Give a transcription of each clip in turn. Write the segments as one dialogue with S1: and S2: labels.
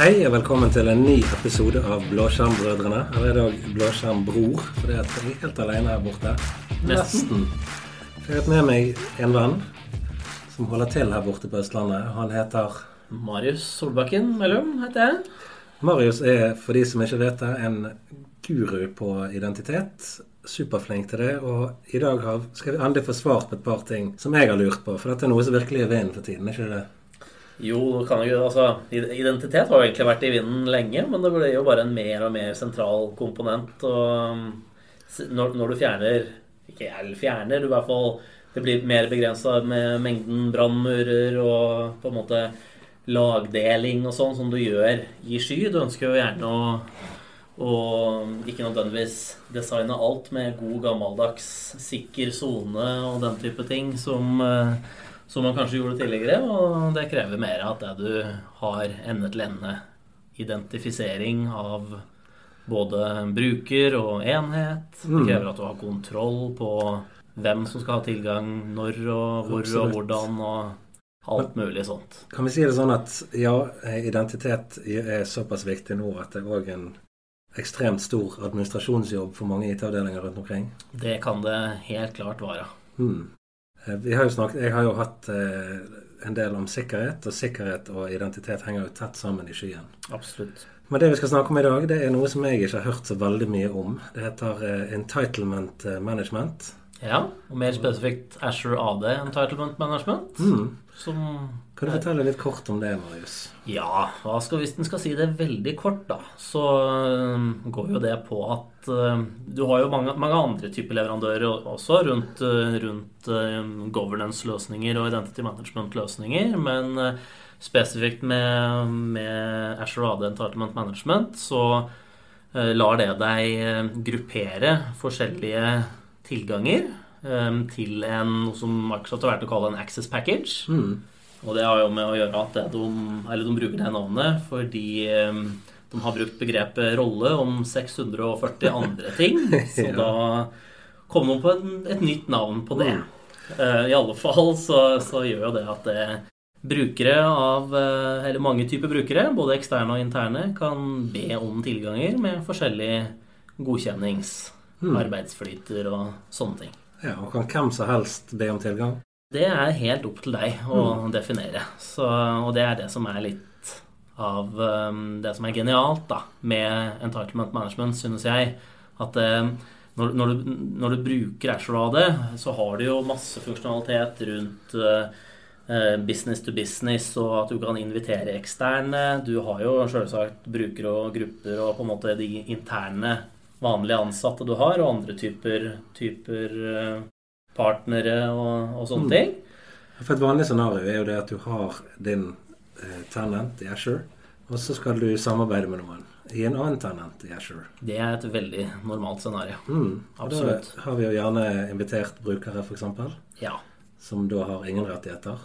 S1: Hei og velkommen til en ny episode av Blåskjermbrødrene. Her er det òg Blåskjermbror, for jeg er helt alene her borte.
S2: Nesten.
S1: Jeg har hatt med meg en venn som holder til her borte på Østlandet. Han heter
S2: Marius Solbakken Mellum heter jeg.
S1: Marius er, for de som ikke vet det, en guru på identitet. Superflink til det. Og i dag har, skal vi endelig få svar på et par ting som jeg har lurt på. For dette er noe som virkelig er vinden for tiden, er ikke det?
S2: Jo, kan jeg, altså, identitet har jo egentlig vært i vinden lenge, men det ble jo bare en mer og mer sentral komponent. Og um, når, når du fjerner Ikke jeg fjerner, du i hvert fall Det blir mer begrensa med mengden brannmurer og på en måte lagdeling og sånn som du gjør i sky. Du ønsker jo gjerne å, å ikke nødvendigvis designe alt med god gammeldags sikker sone og den type ting som uh, som man kanskje gjorde tidligere. Og det krever mer at du har ende-til-ende-identifisering av både bruker og enhet. Det
S1: Mm.
S2: krever at du har kontroll på hvem som skal ha tilgang, når og hvor
S1: Absolutt.
S2: og hvordan og alt mulig sånt.
S1: Kan vi si det sånn at ja, identitet er såpass viktig nå at det er òg en ekstremt stor administrasjonsjobb for mange IT-avdelinger rundt omkring?
S2: Det kan det helt klart være.
S1: Hmm. Eh, Vi har jo snakket, jeg har jo hatt eh, en del om sikkerhet, og sikkerhet og identitet henger jo tett sammen i skyen.
S2: Absolutt.
S1: Men det vi skal snakke om i dag, det er noe som jeg ikke har hørt så veldig mye om. Det heter eh, entitlement management.
S2: Ja, og mer spesifikt Asher AD Entitlement Management.
S1: Hmm.
S2: Som
S1: Kan du fortelle litt kort om det, Marius?
S2: Ja, skal, hvis en skal si det veldig kort, da, så går jo det på at øhm, du har jo mange, mange andre typer leverandører også rundt, øh, rundt øhm, governance-løsninger og identity management-løsninger, men øh, spesifikt med, med Azure AD Entitlement Management så øh, lar det deg gruppere forskjellige tilganger øhm, til en, noe som Microsoft har vært å kalle en access package.
S1: Mm.
S2: Og det har jo med å gjøre at de, eller de bruker det navnet fordi eh, de har brukt begrepet rolle om 640 andre ting. Så
S1: Ja.
S2: da kom de på en, et nytt navn på det. Eh, I alle fall så, så gjør jo det at det, brukere av eh, Eller mange typer brukere, både eksterne og interne, kan be om tilganger med forskjellig godkjennings,
S1: Hmm.
S2: arbeidsflyter og sånne ting.
S1: Ja, og kan hvem som helst be om tilgang?
S2: Det er helt opp til deg å definere. Så, og det er det som er litt av um, det som er genialt da, med entitlement management, synes jeg. At um, når, når, du, når du bruker Ashore-radet, så har du jo masse funksjonalitet rundt uh, uh, business to business, og at du kan invitere eksterne. Du har jo selvsagt brukere og grupper og på en måte de interne vanlige ansatte du har, og andre typer, typer uh, partnere og, og sånne
S1: Mm.
S2: ting.
S1: For et vanlig scenario er jo det at du har din eh, tenant i Azure, og så skal du samarbeide med noen i en annen tenant i Azure.
S2: Det er et veldig normalt scenario.
S1: Mm.
S2: Absolutt.
S1: Da har vi jo gjerne invitert brukere, f.eks.,
S2: Ja.
S1: som da har ingen rettigheter,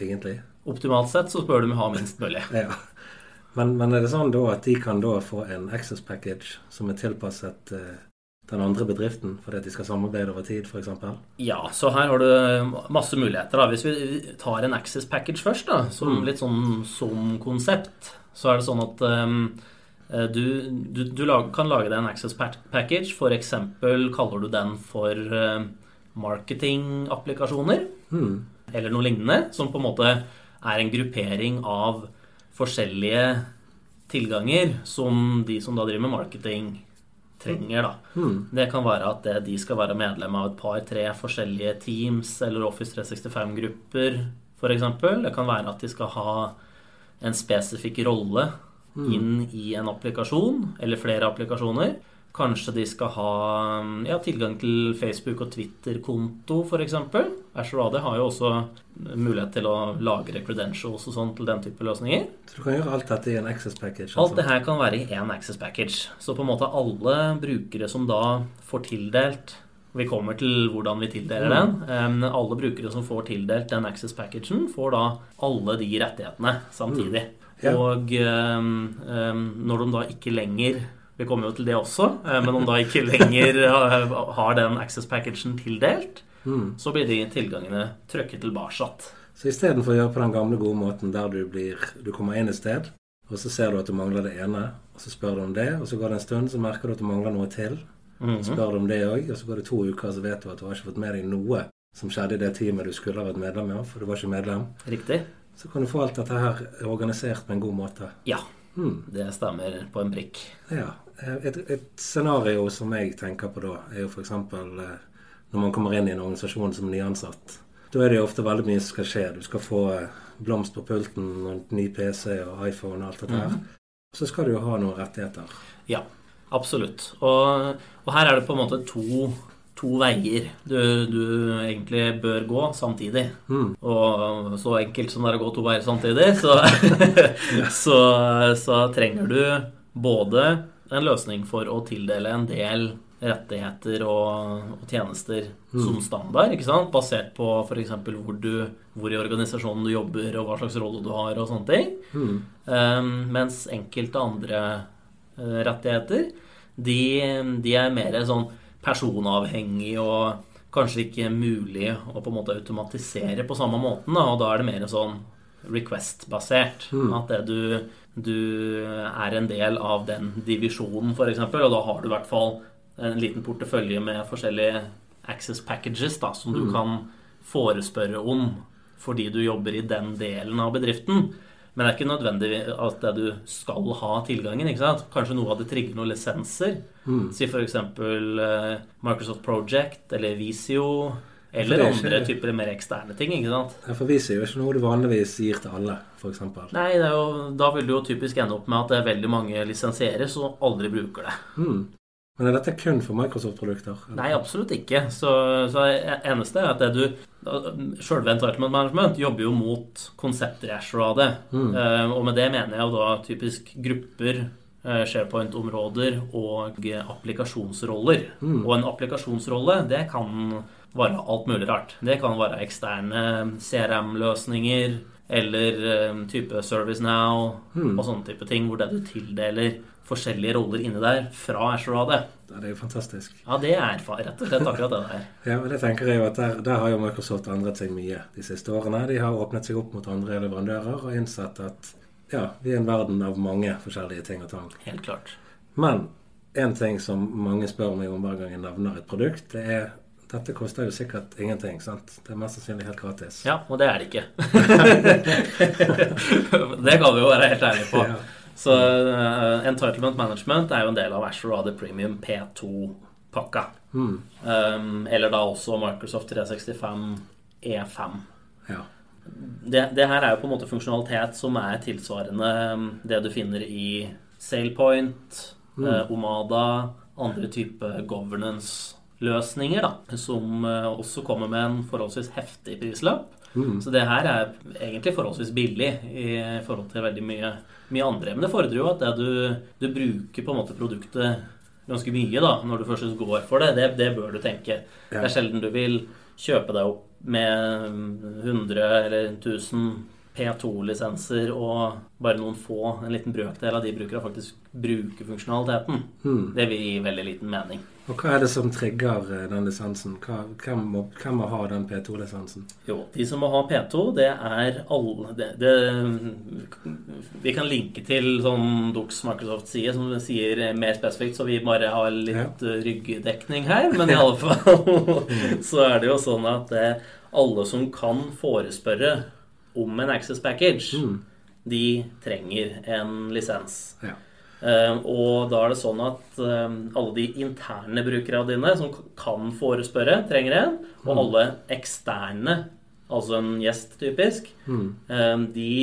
S1: egentlig.
S2: Optimalt sett så bør de ha minst mulig.
S1: Ja. Men, men er det sånn da at de kan da få en access package som er tilpasset eh, den andre bedriften fordi at de skal samarbeide over tid, f.eks.?
S2: Ja, så her har du masse muligheter. da. Hvis vi tar en access package først, da, som
S1: Mm.
S2: litt sånn som konsept, så er det sånn at um, eh, du, du, du lag, kan lage deg en access package. Eksempel kaller du den for uh, marketingapplikasjoner.
S1: Mm.
S2: eller noe lignende, som på en måte er en gruppering av forskjellige tilganger som de som da driver med marketing, trenger. da.
S1: Mm.
S2: Det kan være at det, de skal være medlem av et par-tre forskjellige teams eller Office 365-grupper, f.eks. Det kan være at de skal ha en spesifikk rolle inn i en applikasjon eller flere applikasjoner. Kanskje de skal ha ja, tilgang til Facebook- og Twitter-konto, f.eks. AD har jo også mulighet til å lagre credentials og sånn til den type løsninger.
S1: Så du kan gjøre alt dette i en access package?
S2: Alt det her kan være i én access package. Så på en måte alle brukere som da får tildelt Vi kommer til hvordan vi tildeler den. Um, alle brukere som får tildelt den access packagen, får da alle de rettighetene samtidig.
S1: Ja.
S2: Og um, um, når de da ikke lenger Vi kommer jo til det også, eh, men om da ikke lenger eh, har den access packagen tildelt,
S1: Mm.
S2: så blir de tilgangene trøkket tilbake.
S1: Så istedenfor å gjøre på den gamle, gode måten der du, blir, du kommer inn et sted, og så ser du at du mangler det ene, og så spør du om det, og så går det en stund, så merker du at du mangler noe til. Så spør du om det òg, og så går det to uker, så vet du at du har ikke fått med deg noe som skjedde i det teamet du skulle ha vært medlem i, for du var ikke medlem.
S2: Riktig.
S1: Så kan du få alt dette her organisert på en god måte.
S2: Ja,
S1: Hmm.
S2: det stemmer på en prikk.
S1: Ja. Et, et scenario som jeg tenker på da, er jo f.eks. når man kommer inn i en organisasjon som nyansatt. Da er det jo ofte veldig mye som skal skje. Du skal få eh, blomst på pulten og ny PC og iPhone og alt dette her. Så skal du jo ha noen rettigheter.
S2: Ja, absolutt. Og, og her er det på en måte to, to veier du, du egentlig bør gå samtidig.
S1: Mm.
S2: Og så enkelt som det er å gå to veier samtidig, så, så, så trenger du både en løsning for å tildele en del rettigheter og, og tjenester som standard, ikke sant? basert på f.eks. Hvor, du, hvor i organisasjonen du jobber, og hva slags rolle du har, og sånne ting.
S1: Mm.
S2: Um, mens enkelte andre eh, rettigheter, de, de er mer sånn personavhengig og kanskje ikke mulig å på en måte automatisere på samme måten. Da, og da er det mer sånn request-basert. At det du, du er en del av den divisjonen, f.eks., og da har du i hvert fall en liten portefølje med forskjellige access packages da, som du kan forespørre om fordi du jobber i den delen av bedriften. Men det er ikke nødvendig at det du skal ha tilgangen. ikke sant? Kanskje noe av det trigger noen lisenser. Si f.eks. Uh, Microsoft Project eller Visio. Eller
S1: er
S2: andre typer mer eksterne ting. ikke sant?
S1: Ja, For Visio er ikke noe du vanligvis gir til alle, f.eks.
S2: Nei, det jo, Da vil du jo typisk ende opp med at det er veldig mange lisensierer som aldri bruker det.
S1: Mm. Men er dette kun for Microsoft-produkter?
S2: Nei, absolutt ikke. Så, så det eneste er at det du Sjølve Entitlement Management jobber jo mot konsepter av det. Eh, og med det mener jeg jo da typisk grupper, uh, SharePoint-områder og applikasjonsroller. Og en applikasjonsrolle, det kan være alt mulig rart. Det kan være eksterne CRM-løsninger eller um, type ServiceNow og sånne type ting, hvor det du tildeler forskjellige roller inni der fra Azure AD.
S1: Ja, det er jo fantastisk.
S2: Ja, det er rett og slett akkurat det der.
S1: Ja, men det tenker jeg jo at der, der har jo Microsoft endret seg mye de siste årene. De har åpnet seg opp mot andre leverandører og innsett at ja, vi er en verden av mange forskjellige ting og tang.
S2: Helt klart.
S1: Men en ting som mange spør meg om hver gang jeg nevner et produkt, det er dette koster jo sikkert ingenting, sant? Det er mest sannsynlig helt gratis.
S2: Ja, og det er det ikke. det kan vi jo være helt ærlige på.
S1: Ja.
S2: Så uh, Entitlement Management er jo en del av Azure AD Premium P2-pakka.
S1: Mm.
S2: Um, eller da også Microsoft 365 E5.
S1: Ja.
S2: Det, det her er jo på en måte funksjonalitet som er tilsvarende um, det du finner i SailPoint, eh, Omada, andre type governance-løsninger, da, som eh, også kommer med en forholdsvis heftig prislapp. Så det her er egentlig forholdsvis billig i forhold til veldig mye, mye andre. Men det fordrer jo at det du, du bruker på en måte produktet ganske mye da, når du først går for det. Det, det bør du tenke. Det er sjelden du vil kjøpe deg opp med 100 eller 1000 P2-lisenser og bare noen få, en liten brøkdel av de brukere faktisk bruker funksjonaliteten. Det vil gi veldig liten mening.
S1: Og hva er det som trigger eh, den lisensen? Hva, hvem, må, hvem må ha den P2-lisensen?
S2: Jo, de som må ha P2, det er alle det, det, Vi kan linke til sånn Dux Microsoft-side som sier mer spesifikt, så vi bare har litt ja. ryggdekning her. Men i alle fall så er det jo sånn at det, alle som kan forespørre om en access package, de trenger en lisens.
S1: Ja.
S2: Uh, og da er det sånn at uh, alle de interne brukerne dine som kan forespørre, trenger en. Og alle eksterne, altså en gjest typisk, eh, de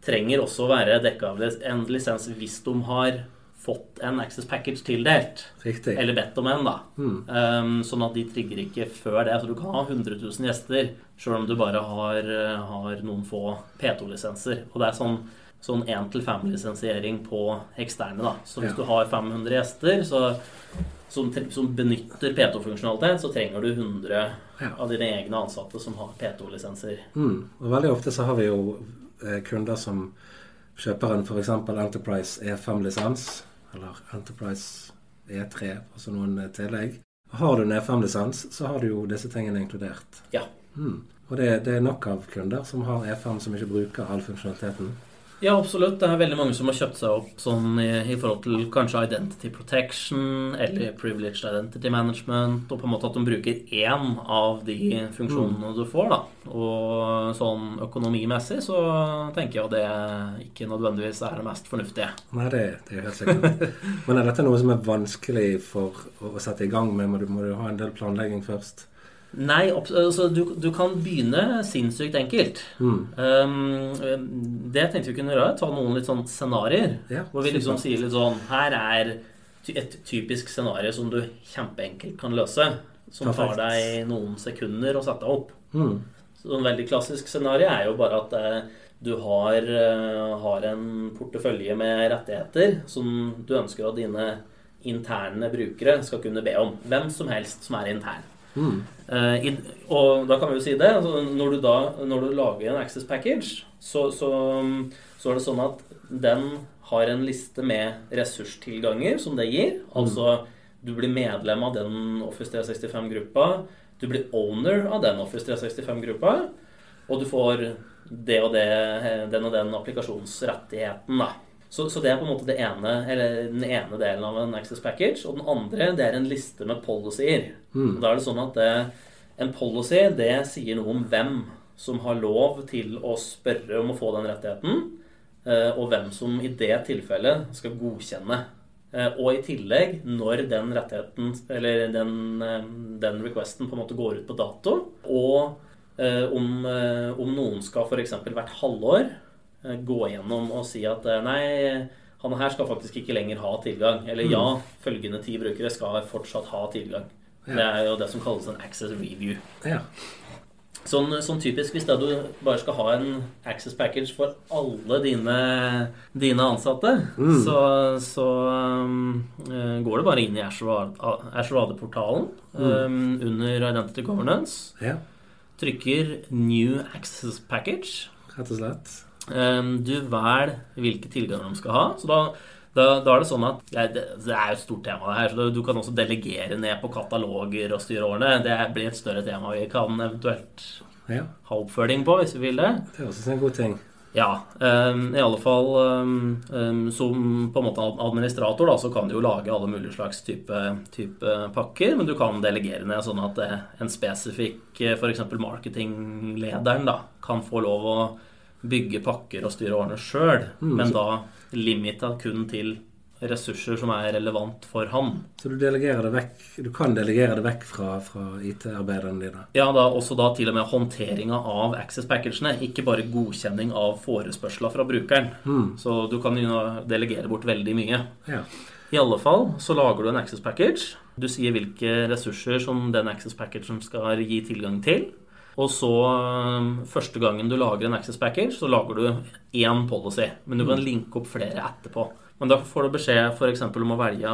S2: trenger også å være dekka av en lisens hvis de har fått en access package tildelt.
S1: Riktig.
S2: Eller bedt om en, da. Um, sånn at de trigger ikke før det. Så du kan ha 100 000 gjester sjøl om du bare har, uh, har noen få P2-lisenser. Og det er sånn sånn 1-5-lisensiering på eksterne. da. Så hvis
S1: Ja.
S2: du har 500 gjester så, som, som benytter P2-funksjonalitet, så trenger du 100
S1: Ja.
S2: av dine egne ansatte som har P2-lisenser.
S1: Mm. Og veldig ofte så har vi jo eh, kunder som kjøper en f.eks. Enterprise E5-lisens, eller Enterprise E3, altså noen eh, tillegg. Har du en E5-lisens, så har du jo disse tingene inkludert.
S2: Ja.
S1: Mm. Og det, det er nok av kunder som har E5 som ikke bruker all funksjonaliteten.
S2: Ja, absolutt. Det er veldig mange som har kjøpt seg opp sånn i, i forhold til kanskje identity protection eller privileged identity management, og på en måte at de bruker én av de funksjonene du får, da. Og sånn økonomimessig så tenker jeg at det ikke nødvendigvis er det mest fornuftige.
S1: Nei, det, det er jo helt sikkert. Men er dette noe som er vanskelig for å sette i gang med? Må du, må du ha en del planlegging først?
S2: Nei, altså, du, du, kan begynne sinnssykt enkelt. Mm. Um, det tenkte vi kunne gjøre, ta noen litt sånn scenarioer. Ja, hvor vi liksom sier litt sånn Her er et typisk scenario som du kjempeenkelt kan løse. Som tar deg noen sekunder å sette opp. Mm. Så En veldig klassisk scenario er jo bare at uh, du har, uh, har en portefølje med rettigheter som du ønsker at dine interne brukere skal kunne be om. Hvem som helst som er intern. Mm. Uh, i, og da kan vi jo si det. Altså, når, du da, når du lager en Access Package, så, så, så, er det sånn at den har en liste med ressurstilganger som det gir. Mm. Altså du blir medlem av den Office 365-gruppa. Du blir owner av den Office 365-gruppa. Og du får det og det, den og den applikasjonsrettigheten, da. Så, så, det er på en måte det ene, den ene delen av en Access Package. Og den andre det er en liste med policyer. Mm. Da er det sånn at det, en policy det sier noe om hvem som har lov til å spørre om å få den rettigheten, eh, og hvem som i det tilfellet skal godkjenne. Eh, og i tillegg, når den rettigheten, eller den, eh, den requesten på en måte går ut på dato, og om, om noen skal f.eks. hvert halvår Eh, gå gjennom og si at eh, nei, han her skal faktisk ikke lenger ha tilgang. Eller ja, mm. følgende ti brukere skal fortsatt ha tilgang. Det er jo det som kalles en access review. Ja. Sånn, sånn, typisk hvis du bare skal ha en access package for alle dine, dine ansatte, mm. så, så um, går det bare inn i Azure AD-portalen mm. um, under Identity Governance. Ja. Trykker New Access Package.
S1: Rett og slett.
S2: Ehm, du velger hvilke tilganger de skal ha. Så da, da, da er det sånn at ja, det, det, er jo et stort tema, det her. Så du kan også delegere ned på kataloger og styre årene. Det blir et større tema vi kan eventuelt ja. ha oppfølging på, hvis vi vil det.
S1: Det er også en god ting.
S2: Ja. Um, I alle fall um, um, som på en måte administrator da, så kan du jo lage alle mulige slags type, type pakker, men du kan delegere ned sånn at en spesifikk f.eks. marketinglederen da, kan få lov å bygge pakker og styre årene sjøl, mm, men da limita kun til ressurser som er relevant for han.
S1: Så du, delegerer det vekk, du kan delegere det vekk fra, fra IT-arbeiderne dine?
S2: Ja, da, også da til og med håndteringa av access packagene. Ikke bare godkjenning av forespørsler fra brukeren. Mm. Så du kan jo delegere bort veldig mye. Ja. I alle fall så lager du en access package. Du sier hvilke ressurser som den access packagen skal gi tilgang til. Og så um, første gangen du lager en access package, så lager du én policy. Men du kan mm. linke opp flere etterpå. Men da får du beskjed f.eks. om å velge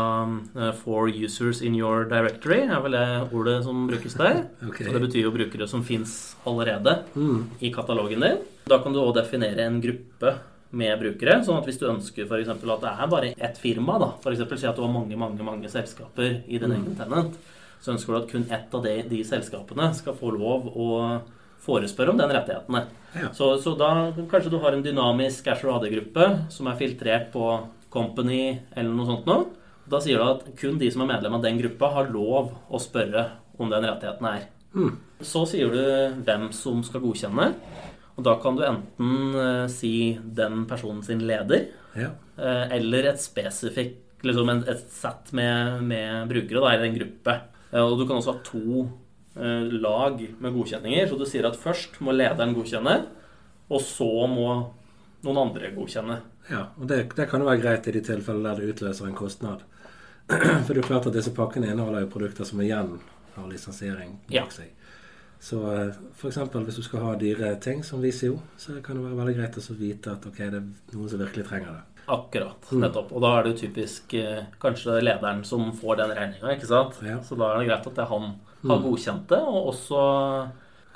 S2: 'for four users in your directory. er vel det ordet som brukes der. Okay. Så det betyr jo brukere som fins allerede mm. i katalogen din. Da kan du òg definere en gruppe med brukere. sånn at hvis du ønsker for at det er bare ett firma, da, f.eks. si at du har mange mange, mange selskaper i din mm. egen tenant, så ønsker du at kun ett av de, de, selskapene skal få lov å forespørre om den rettigheten. Ja. Så, så, da kanskje du har en dynamisk casual AD-gruppe som er filtrert på Company eller noe sånt noe. Da sier du at kun de som er medlem av den gruppa, har lov å spørre om den rettigheten er. Mm. Så sier du hvem som skal godkjenne. Og da kan du enten uh, si den personen sin leder, ja. uh, eller et spesifikt liksom et sett med, med brukere, da, eller en gruppe. Eh, og du kan også ha to eh, lag med godkjenninger. Så du sier at først må lederen godkjenne, og så må noen andre godkjenne.
S1: Ja, og det, det kan jo være greit i de tilfellene der det utløser en kostnad. For det er jo klart at disse pakkene inneholder jo produkter som igjen har lisensiering bak ja. Så eh, f.eks. hvis du skal ha dyre ting som Visio, så kan det være veldig greit å vite at ok, det er noen som virkelig trenger det.
S2: Akkurat. Mm. Nettopp. Og da er det jo typisk eh, kanskje lederen som får den regninga, ikke sant. Ja. Så da er det greit at det han har mm. godkjent det, og også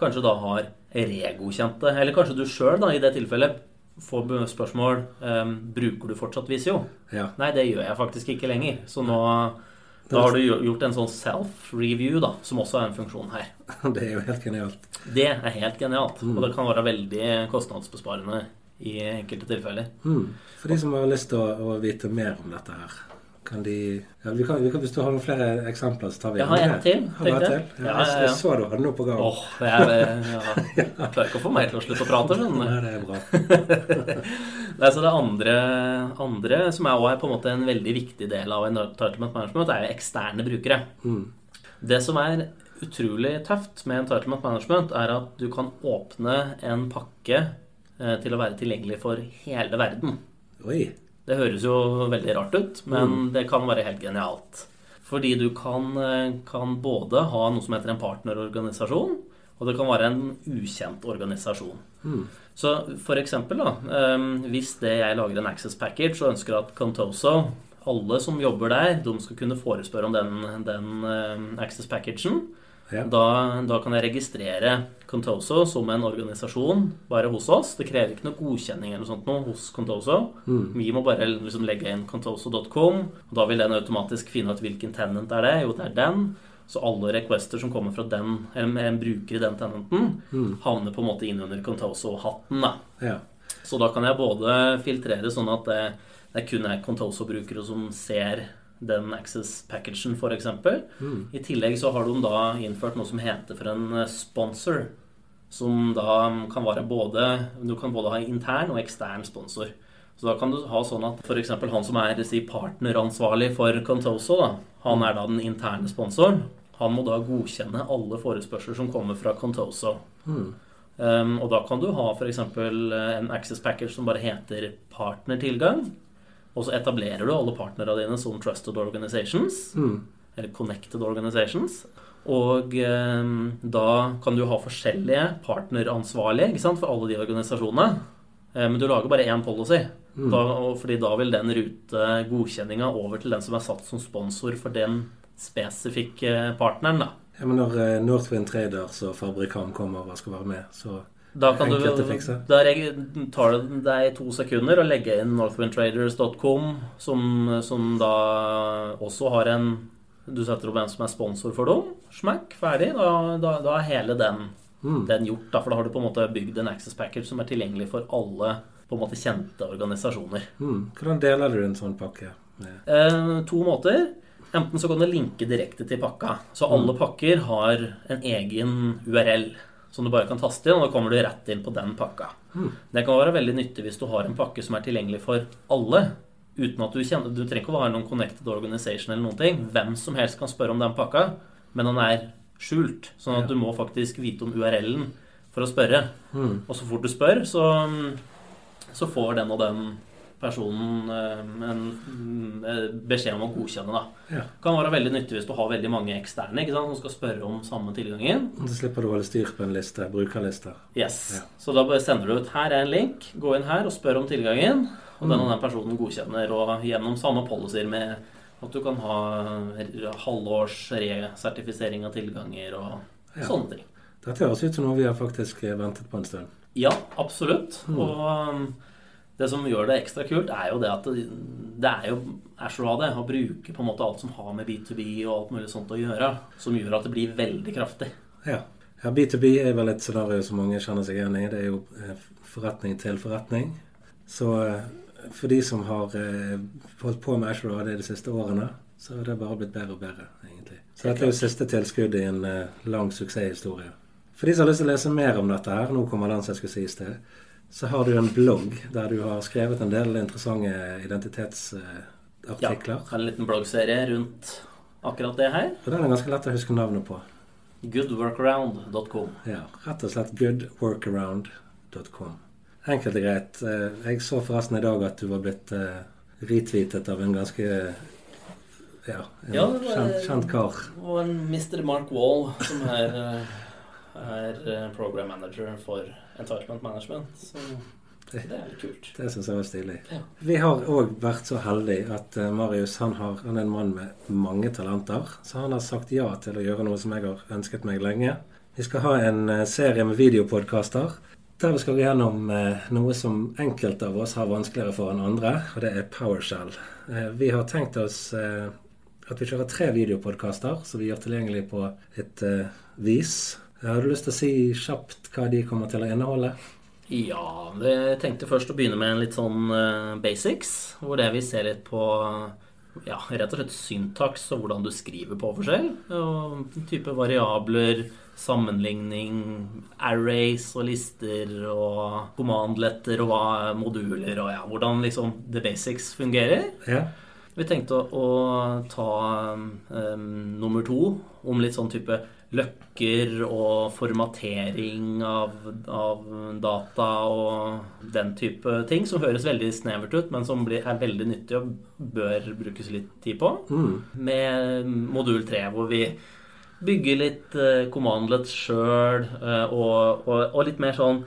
S2: kanskje da har regodkjent det. Eller kanskje du sjøl, i det tilfellet, får spørsmål um, bruker du fortsatt Visio. Ja. Nei, det gjør jeg faktisk ikke lenger. Så nå da har du gjort en sånn self-review, da, som også er en funksjon her.
S1: Det er jo helt genialt.
S2: Det er helt genialt. Mm. Og det kan være veldig kostnadsbesparende i enkelte tilfeller.
S1: Mm. For de som har lyst til å, å vite mer om dette her, kan de ja, vi kan, vi kan, Hvis du har noen flere eksempler, så tar vi
S2: Jeg har en til.
S1: Har
S2: jeg.
S1: til? Ja,
S2: Ja, ja,
S1: jeg så du hadde noe på gang.
S2: Åh, det jeg, jeg, jeg klarer ikke å få meg til å slutte å prate. Men...
S1: Nei, det er bra.
S2: Nei, så Det andre, andre som er, også er på en måte en veldig viktig del av entitlement management, er jo eksterne brukere.
S1: Mm.
S2: Det som er utrolig tøft med entitlement management, er at du kan åpne en pakke til å være tilgjengelig for hele verden.
S1: Oi.
S2: Det høres jo veldig rart ut, men det kan være helt genialt. Fordi du kan, eh, kan både ha noe som heter en partnerorganisasjon, og det kan være en ukjent organisasjon.
S1: Mm.
S2: Så for eksempel, da, eh, hvis det jeg lager en access package og ønsker at Contoso, alle som jobber der, de skal kunne forespørre om den, den eh, access packagen,
S1: Ja.
S2: da, da kan jeg registrere Contoso som en organisasjon bare hos oss. Det krever ikke noe godkjenning eller noe sånt noe hos Contoso. Vi må bare liksom legge inn contoso.com, og da vil den automatisk finne ut hvilken tenant er det. Jo, det er den. Så alle requester som kommer fra den, eller en bruker i den tenanten, havner på en måte inn under Contoso-hatten.
S1: ja.
S2: Så da kan jeg både filtrere sånn at det, det kun er Contoso-brukere som ser den access packagen, f.eks.
S1: Mm.
S2: I tillegg så har de da innført noe som heter for en eh, sponsor. Som da kan være både Du kan både ha intern og ekstern sponsor. Så da kan du ha sånn at f.eks. han som er si, partneransvarlig for Contoso, da, han er da den interne sponsoren. Han må da godkjenne alle forespørsler som kommer fra Contoso.
S1: Mm.
S2: Um, og da kan du ha f.eks. en access package som bare heter partnertilgang. Og så etablerer du alle partnerne dine som trusted organizations.
S1: Mm.
S2: Eller connected organizations. Og eh, da kan du ha forskjellige partneransvarlige ikke sant, for alle de organisasjonene. Eh, Men du lager bare én policy. Da, og fordi da vil den rute godkjenninga over til den som er satt som sponsor for den spesifikke partneren. da.
S1: ja men når eh, Northwind Traders og Fabrikam kommer og skal være med, så
S2: Da kan
S1: Enkelt
S2: du,
S1: fikse.
S2: da tar det deg to sekunder å legge inn northwindtraders.com, som, som da også har en Du setter opp hvem som er sponsor for dem. Smack, ferdig. Da, da, da er hele den,
S1: Mm.
S2: den gjort. Da, for da har du på en måte bygd en access package som er tilgjengelig for alle på en måte kjente organisasjoner.
S1: mm. Hvordan deler du en sånn pakke?
S2: Eh, to måter. Enten så kan du linke direkte til pakka. Så alle pakker har en egen URL som du bare kan taste inn, og da kommer du rett inn på den pakka. Det kan være veldig nyttig hvis du har en pakke som er tilgjengelig for alle. Uten at Du kjenner, du trenger ikke å ha noen connected organization eller noen ting. Hvem som helst kan spørre om den pakka, men den er skjult. Sånn at du må faktisk vite om URL-en for å spørre.
S1: Mm.
S2: Og så fort du spør, så, så får den og den personen eh, en mm, eh, beskjed om å godkjenne. da.
S1: Ja.
S2: Kan være veldig nyttig hvis du har veldig mange eksterne ikke sant, som skal spørre om samme tilgangen.
S1: Så slipper du å holde styr på en liste, brukerliste.
S2: Yes.
S1: Ja.
S2: Så da sender du ut her er en link, gå inn her og spør om tilgangen. Og den og den personen godkjenner, og gjennom samme policyer med at du kan ha halvårs resertifisering av tilganger og
S1: Ja.
S2: sånne ting.
S1: Dette høres ut som noe vi har faktisk eh, ventet på en stund.
S2: Ja, absolutt. Og um, det som gjør det ekstra kult, er jo det at det, det er jo Ashore det, å bruke på en måte alt som har med B2B og alt mulig sånt å gjøre, som gjør at det blir veldig kraftig.
S1: Ja. ja, B2B er vel et scenario som mange kjenner seg igjen i. Det er jo eh, forretning til forretning. Så eh, for de som har eh, holdt på med Ashore AD de siste årene, så har det bare blitt bedre og bedre, egentlig. Så dette er jo siste tilskudd i en lang suksesshistorie. For de som har lyst til å lese mer om dette her, nå kommer den som jeg skulle si i sted, så har du en blogg der du har skrevet en del interessante identitetsartikler.
S2: Ja, en liten bloggserie rundt akkurat det her.
S1: Og den er ganske lett å huske navnet på.
S2: Goodworkaround.com.
S1: Ja, rett og slett goodworkaround.com. Enkelt og greit. Eh, Jeg så forresten i dag at du var blitt eh, retweetet av en ganske ja, en
S2: Ja, det var-
S1: kjent, kjent kar.
S2: Og en Mr. Mark Wall, som er, eh, er eh, program manager for Entitlement Management. Så det er litt kult.
S1: Det syns jeg var stilig.
S2: Ja.
S1: Vi har òg vært så heldige at eh, Marius han, har, han er en mann med mange talenter. Så han har sagt ja til å gjøre noe som jeg har ønsket meg lenge. Vi skal ha en eh, serie med videopodkaster der vi skal gå gjennom noe som enkelte av oss har vanskeligere for enn andre, og det er PowerShell. Vi har tenkt oss at vi kjører tre videopodkaster som vi gjør tilgjengelig på et vis. Har du lyst til å si kjapt hva de kommer til å inneholde?
S2: Ja, vi tenkte først å begynne med en litt sånn eh, basics. Hvor det vi ser litt på ja, rett og slett syntaks og hvordan du skriver på forskjell. Og type variabler, sammenligning, arrays og lister og commandletter og hva moduler og ja, hvordan liksom the basics fungerer.
S1: Ja.
S2: Vi tenkte å, å ta um, nummer to om litt sånn type løkker og formatering av, av, data og den type ting, som høres veldig snevert ut, men som blir, er veldig nyttig og bør brukes litt tid på.
S1: Mm.
S2: Med modul 3, hvor vi bygger litt uh, commandlets sjøl, uh, og, og, og litt mer sånn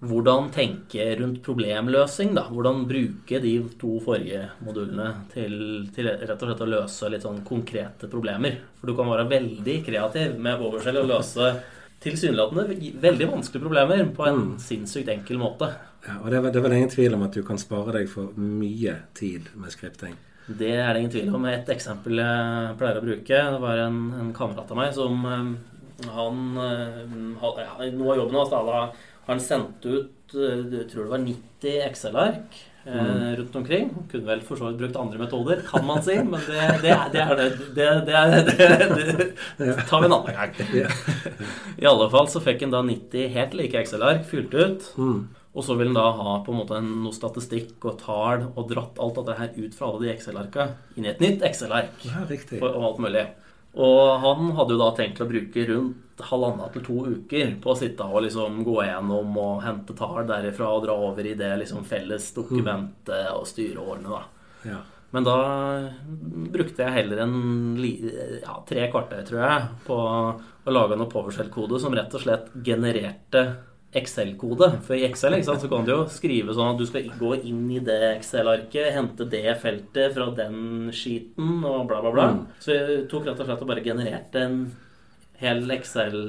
S2: hvordan tenke rundt problemløsing. da, Hvordan bruke de to forrige modulene til, til, rett og slett å løse litt sånn konkrete problemer. For du kan være veldig kreativ med overskjell og løse tilsynelatende veldig vanskelige problemer på en mm. sinnssykt enkel måte.
S1: Ja, og det er, det er vel ingen tvil om at du kan spare deg for mye tid med skripting.
S2: Det er det ingen tvil om. Et eksempel jeg pleier å bruke, det var en, en kamerat av meg som eh, han eh, ja, Noe av jobben hans han sendte ut eh, jeg tror det var 90 Excel-ark eh, mm. rundt omkring. Han kunne vel for så vidt brukt andre metoder, kan man si, men det, det, det er det. Det, det, tar vi en annen gang. I alle fall så fikk han da 90 helt like Excel-ark fylt ut. Mm. Og så vil han da ha på en måte noe statistikk og tall og dratt alt dette her ut fra alle de Excel-arka inn i et nytt Excel-ark.
S1: Ja,
S2: og alt mulig. Og han hadde jo da tenkt å bruke rundt halvannen til to uker på å sitte og liksom gå gjennom og hente tall derifra og dra over i det liksom felles dokumentet og styreårene, da.
S1: Ja.
S2: Men da brukte jeg heller en ja, tre kvarter, tror jeg, på å lage noe PowerShell-kode som rett og slett genererte Excel-kode. For i Excel sant, så kan du jo skrive sånn at du skal gå inn i det Excel-arket, hente det feltet fra den sheeten og bla, bla, bla. Mm. Så jeg tok rett og slett og bare genererte en hel Excel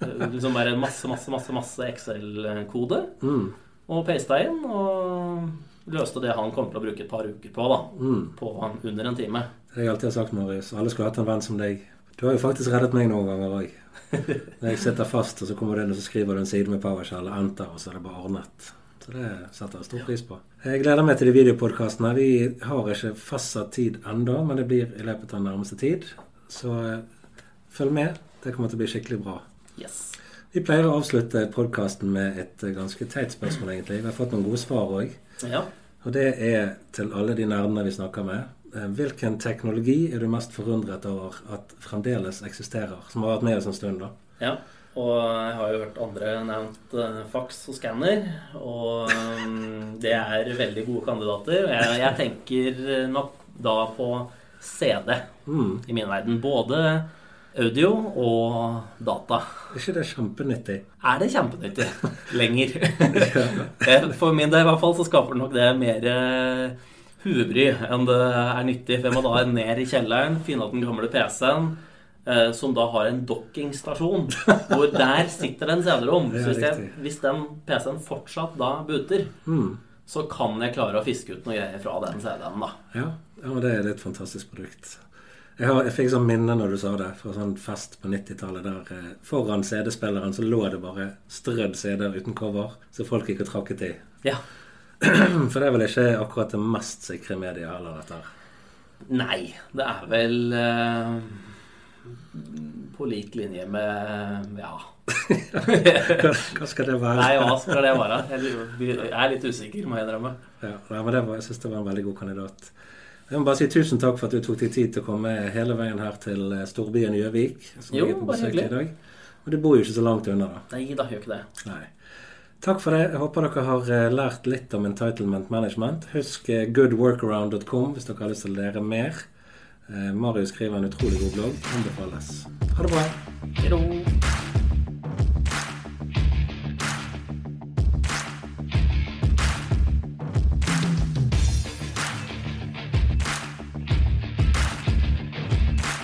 S2: Liksom bare masse, masse, masse, masse Excel-kode.
S1: Mm.
S2: Og pasta inn og løste det han kom til å bruke et par uker på. da
S1: mm.
S2: På under en time.
S1: Det har jeg alltid sagt, Marius. Alle skulle hatt en venn som deg. Du har jo faktisk reddet meg noen ganger òg. Når jeg sitter fast, og så kommer du inn og så skriver du en side med PowerShell enter, og så er det bare ordnet. Så det setter jeg stor pris på. Jeg gleder meg til de videopodkastene. Vi har ikke fastsatt tid ennå, men det blir i løpet av den nærmeste tid. Så eh, følg med. Det kommer til å bli skikkelig bra.
S2: Yes.
S1: Vi pleier å avslutte podkasten med et eh, ganske teit spørsmål, egentlig. Vi har fått noen gode svar òg.
S2: Ja.
S1: Og det er til alle de nerdene vi snakker med. Eh, hvilken teknologi er du mest forundret over at fremdeles eksisterer? Som har vært med oss en stund, da.
S2: Ja, og jeg har jo hørt andre nevnt uh, fax og skanner. Og det er veldig gode kandidater. Jeg, jeg tenker nok da på CD
S1: mm.
S2: i min verden. Både audio og data.
S1: Er ikke det kjempenyttig?
S2: Er det kjempenyttig lenger? For min del i hvert fall så skaper det nok det mer huebry enn det er nyttig. For jeg må da ned i kjelleren, finne den gamle PC-en eh, som da har en dockingstasjon. Hvor der sitter det en CD-rom. Så hvis, jeg, hvis den PC-en fortsatt da buter,
S1: mm.
S2: så kan jeg klare å fiske ut noe greier fra den CD-en, da.
S1: Ja, ja, men det er et fantastisk produkt. Jeg, har, jeg fikk sånn minne når du sa det, fra sånn fest på 90-tallet der eh, foran CD-spilleren så lå det bare strødd CD-er uten cover, så folk gikk og trakket i.
S2: Ja.
S1: For det er vel ikke akkurat det mest sikre mediet heller, dette her?
S2: Nei, det er vel eh, på lik linje med ja.
S1: hva, skal det være?
S2: Nei, hva skal det være? Jeg er litt usikker, må jeg innrømme.
S1: Ja, men det var, jeg syns det var en veldig god kandidat. Jeg må bare si tusen takk for at du tok deg tid til å komme hele veien her til eh, storbyen Gjøvik.
S2: Jo, bare hyggelig.
S1: Og du bor jo ikke så langt unna, da.
S2: Nei da, gjør ikke det.
S1: Nei. Takk for det. Jeg håper dere har eh, lært litt om entitlement management. Husk eh, goodworkaround.com hvis dere har lyst til å lære mer. Marius skriver en utrolig god blogg. Anbefales. Ha det bra.
S2: Hello.